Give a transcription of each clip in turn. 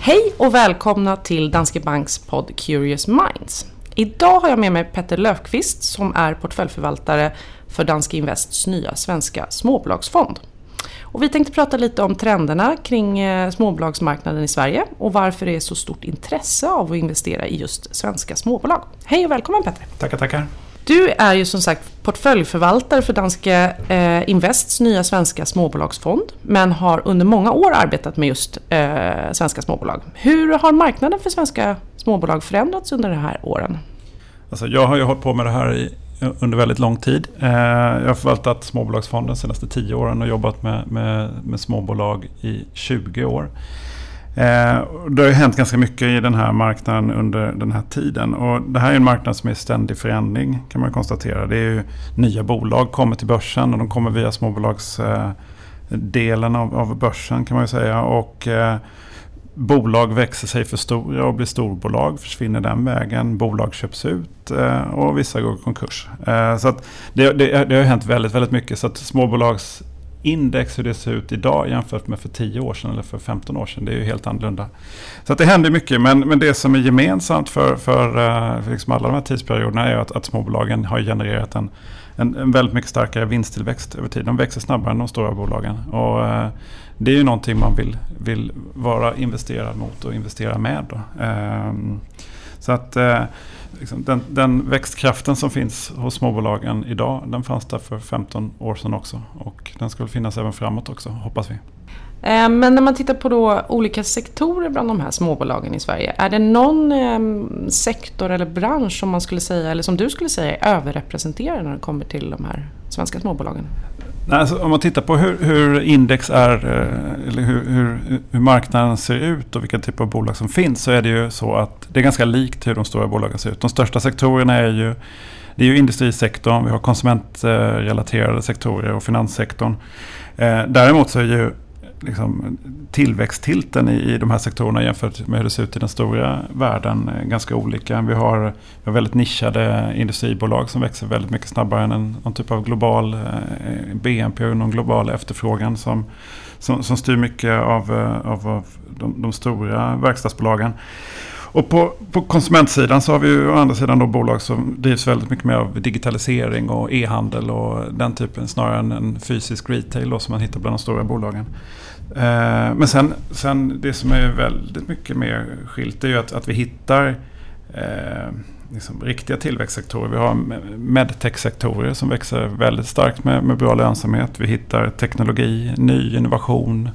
Hej och välkomna till Danske Banks podd Curious Minds. Idag har jag med mig Petter Löfqvist som är portföljförvaltare för Danske Invests nya svenska småbolagsfond. Och vi tänkte prata lite om trenderna kring eh, småbolagsmarknaden i Sverige och varför det är så stort intresse av att investera i just svenska småbolag. Hej och välkommen Petter! Tackar, tackar! Du är ju som sagt portföljförvaltare för Danske eh, Invests nya svenska småbolagsfond men har under många år arbetat med just eh, svenska småbolag. Hur har marknaden för svenska småbolag förändrats under de här åren? Alltså jag har ju hållit på med det här i, under väldigt lång tid. Eh, jag har förvaltat småbolagsfonden de senaste tio åren och jobbat med, med, med småbolag i 20 år. Eh, det har ju hänt ganska mycket i den här marknaden under den här tiden. Och det här är en marknad som är i ständig förändring kan man konstatera. Det är ju nya bolag kommer till börsen och de kommer via småbolagsdelen av, av börsen kan man ju säga. Och eh, bolag växer sig för stora och blir storbolag, försvinner den vägen. Bolag köps ut eh, och vissa går i konkurs. Eh, så det, det, det har hänt väldigt, väldigt mycket. Så att småbolags index, hur det ser ut idag jämfört med för 10 år sedan eller för 15 år sedan. Det är ju helt annorlunda. Så att det händer mycket. Men, men det som är gemensamt för, för, eh, för liksom alla de här tidsperioderna är att, att småbolagen har genererat en, en, en, väldigt mycket starkare vinsttillväxt över tid. De växer snabbare än de stora bolagen. Och, eh, det är ju någonting man vill, vill vara investerad mot och investera med. Då. Eh, så att eh, liksom, den, den, växtkraften som finns hos småbolagen idag, den fanns där för 15 år sedan också. Och den ska väl finnas även framåt också, hoppas vi. Eh, men när man tittar på då olika sektorer bland de här småbolagen i Sverige. Är det någon ehm, sektor eller bransch som man skulle säga, eller som du skulle säga är överrepresenterad när det kommer till de här svenska småbolagen? Nej, alltså, om man tittar på hur, hur index är, eh, eller hur, hur, hur, marknaden ser ut och vilka typer av bolag som finns så är det ju så att det är ganska likt hur de stora bolagen ser ut. De största sektorerna är ju, det är ju industrisektorn, vi har konsumentrelaterade sektorer och finanssektorn. Eh, däremot så är ju liksom, tillväxttilten i, i de här sektorerna jämfört med hur det ser ut i den stora världen eh, ganska olika. Vi har, vi har väldigt nischade industribolag som växer väldigt mycket snabbare än en, någon typ av global eh, BNP och någon global efterfrågan som, som, som styr mycket av, eh, av, av de, de stora verkstadsbolagen. Och på, på konsumentsidan så har vi ju å andra sidan då bolag som drivs väldigt mycket mer av digitalisering och e-handel och den typen snarare än en fysisk retail då, som man hittar bland de stora bolagen. Eh, men sen, sen det som är väldigt mycket mer skilt är ju att, att vi hittar eh, liksom riktiga tillväxtsektorer. Vi har medtech-sektorer som växer väldigt starkt med, med bra lönsamhet. Vi hittar teknologi, ny innovation,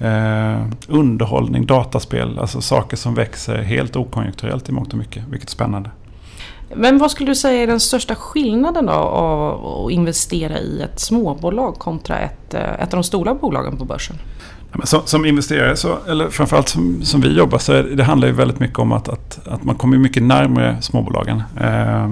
eh, underhållning, dataspel. Alltså saker som växer helt okonjunkturellt i mångt och mycket, vilket är spännande. Men vad skulle du säga är den största skillnaden då av att investera i ett småbolag kontra ett, eh, ett av de stora bolagen på börsen? Som, som, investerare, så, eller framförallt som, som vi jobbar, så är, det handlar ju väldigt mycket om att, att, att man kommer mycket närmare småbolagen. Eh,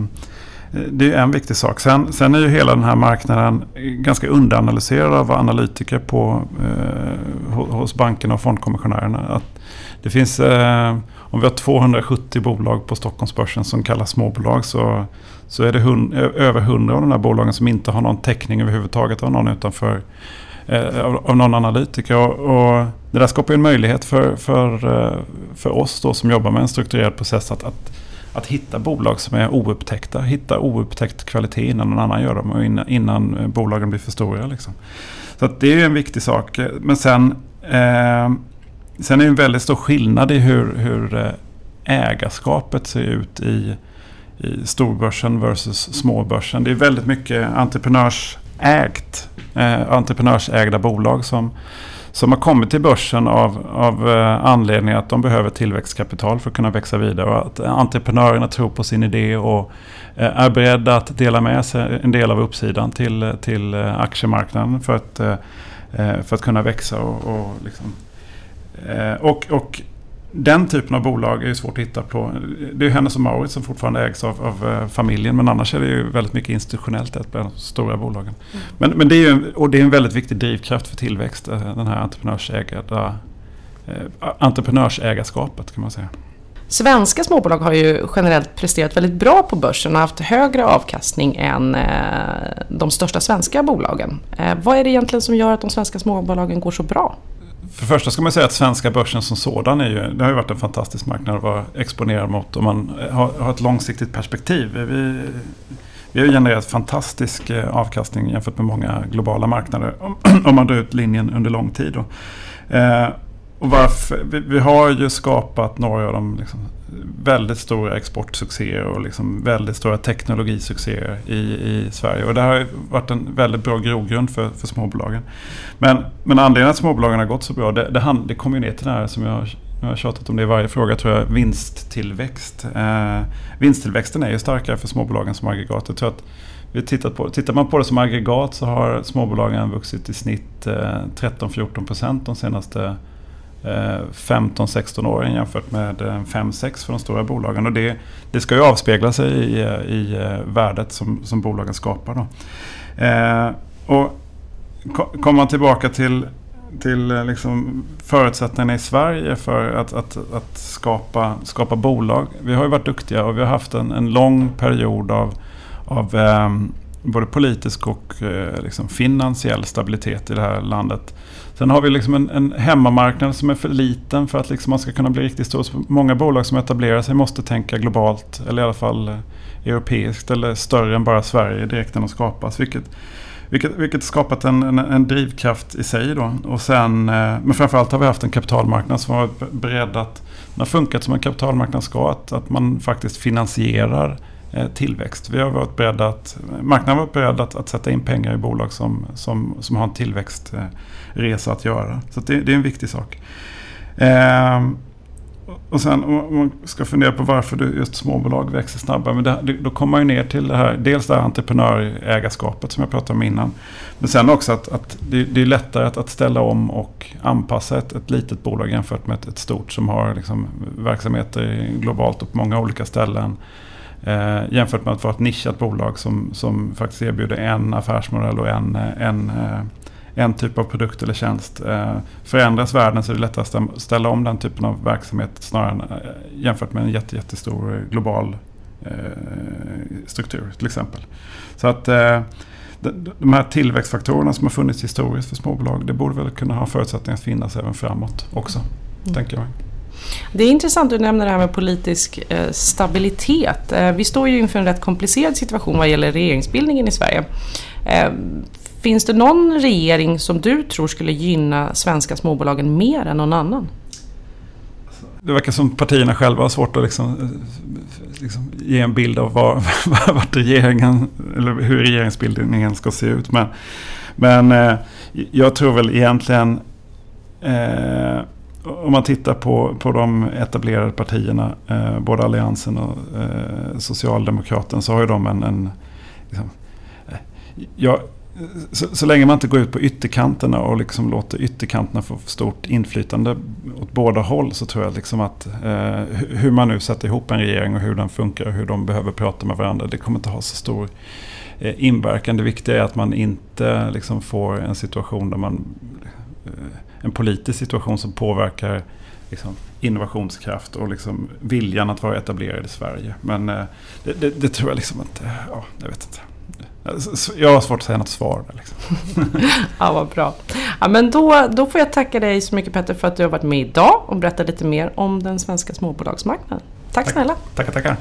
Eh, det är en viktig sak. Sen, sen, är ju hela den här marknaden ganska underanalyserad av analytiker på, eh, hos bankerna och fondkommissionärerna. Att det finns, eh, om vi har 270 bolag på Stockholmsbörsen som kallas småbolag så, så är det hund, över 100 av de här bolagen som inte har någon täckning överhuvudtaget av någon utanför eh, av, av någon analytiker. Och, och, det där skapar en möjlighet för, för, eh, för oss då som jobbar med en strukturerad process att, att, att hitta bolag som är oupptäckta. Hitta oupptäckt kvalitet innan någon annan gör dem och innan, innan bolagen blir för stora. Liksom. Så det är en viktig sak. Men sen, eh, sen är det en väldigt stor skillnad i hur, hur eh, ägarskapet ser ut i, i storbörsen versus småbörsen. Det är väldigt mycket entreprenörsägt, eh, entreprenörsägda bolag som, som har kommit till börsen av, av eh, anledning att de behöver tillväxtkapital för att kunna växa vidare. Och att entreprenörerna tror på sin idé och eh, är beredda att dela med sig en del av uppsidan till, till eh, aktiemarknaden för att, för att kunna växa. Och, och, liksom, och, och den typen av bolag är svårt att hitta på. Det är Hennes och Mauritz som fortfarande ägs av, av, eh, familjen. Men annars är det ju väldigt mycket institutionellt ett bland de stora bolagen. Mm. Men, men det är ju och det är en väldigt viktig drivkraft för tillväxt. Eh, den här entreprenörsägda, eh, entreprenörsägarskapet kan man säga. Svenska småbolag har ju generellt presterat väldigt bra på börsen och haft högre avkastning än de största svenska bolagen. Vad är det egentligen som gör att de svenska småbolagen går så bra? För det första ska man säga att svenska börsen som sådan är ju, det har ju varit en fantastisk marknad att vara exponerad mot om man har, har ett långsiktigt perspektiv. Vi, vi har genererat fantastisk eh, avkastning jämfört med många globala marknader om man drar ut linjen under lång tid. Då. Eh, och varför, vi, vi, har ju skapat några av de liksom väldigt stora exportsuccéer och liksom väldigt stora teknologisuccéer i, i Sverige. Och det har varit en väldigt bra grogrund för, för småbolagen. Men, men anledningen att småbolagen har gått så bra, det, det, det kommer ju ner till det här som jag nu har tjatat om det i varje fråga tror jag, vinsttillväxt. Eh, vinsttillväxten är ju starkare för småbolagen som aggregat. Jag tror att vi tittat på, tittar man på det som aggregat så har småbolagen vuxit i snitt eh, 13-14% de senaste 15-16 åren jämfört med eh, 5-6 för de stora bolagen. Och det, det ska ju avspegla sig i, eh, i eh, värdet som, som bolagen skapar. Då. Eh, och Kommer man tillbaka till, till liksom förutsättningarna i Sverige för att, att, att skapa, skapa bolag. Vi har ju varit duktiga och vi har haft en, en lång period av, av eh, både politisk och eh, liksom finansiell stabilitet i det här landet. Sen har vi liksom en, en hemmamarknad som är för liten för att liksom man ska kunna bli riktigt stor. Så många bolag som etablerar sig måste tänka globalt eller i alla fall eh, europeiskt eller större än bara Sverige direkt när de skapas. Vilket, vilket, vilket skapat en, en, en, drivkraft i sig. Då. Och sen, eh, men framförallt har vi haft en kapitalmarknad som har varit beredd att, den har funkat som en kapitalmarknad ska, att, att man faktiskt finansierar Eh, Eh, tillväxt. Vi har varit beredda att, marknaden har varit beredd att, att sätta in pengar i bolag som, som, som har en tillväxtresa att göra. Så det, det, är en viktig sak. Eh, och sen om man ska fundera på varför just småbolag växer snabbare. Men det, då kommer man ju ner till det här, dels det här entreprenörägarskapet som jag pratade om innan. Men sen också att, att det, det, är lättare att, att, ställa om och anpassa ett, ett litet bolag jämfört med ett, ett stort som har liksom verksamheter globalt och på många olika ställen. Eh, jämfört med att vara ett nischat bolag som, som faktiskt erbjuder en affärsmodell och en, en, eh, en typ av produkt eller tjänst. Eh, förändras världen så är det lättare att ställa om den typen av verksamhet snarare än, eh, jämfört med en jätte, jättestor global eh, struktur till exempel. Så att eh, de här tillväxtfaktorerna som har funnits historiskt för småbolag, det borde väl kunna ha förutsättningar att finnas även framåt också, mm. tänker jag. Det är intressant att du nämner det här med politisk eh, stabilitet. Eh, vi står ju inför en rätt komplicerad situation vad gäller regeringsbildningen i Sverige. Eh, finns det någon regering som du tror skulle gynna svenska småbolagen mer än någon annan? Det verkar som partierna själva har svårt att liksom, liksom ge en bild av var, vart regeringen, eller hur regeringsbildningen ska se ut. Men, men jag tror väl egentligen eh, om man tittar på, på de etablerade partierna, eh, både Alliansen och eh, Socialdemokraterna, så har ju de en... en liksom, eh, ja, så, så, länge man inte går ut på ytterkanterna och liksom låter ytterkanterna få stort inflytande åt båda håll så tror jag liksom att eh, hur man nu sätter ihop en regering och hur den funkar och hur de behöver prata med varandra, det kommer inte ha så stor eh, inverkan. Det viktiga är att man inte liksom får en situation där man en politisk situation som påverkar liksom, innovationskraft och liksom, viljan att vara etablerad i Sverige. Men eh, det, det, det, tror jag liksom inte, ja, jag vet inte. Jag har svårt att säga något svar där. Liksom. ja, vad bra. Ja, men då, då får jag tacka dig så mycket Petter för att du har varit med idag och berättat lite mer om den svenska småbolagsmarknaden. Tack, Tack. snälla. Tackar, tackar.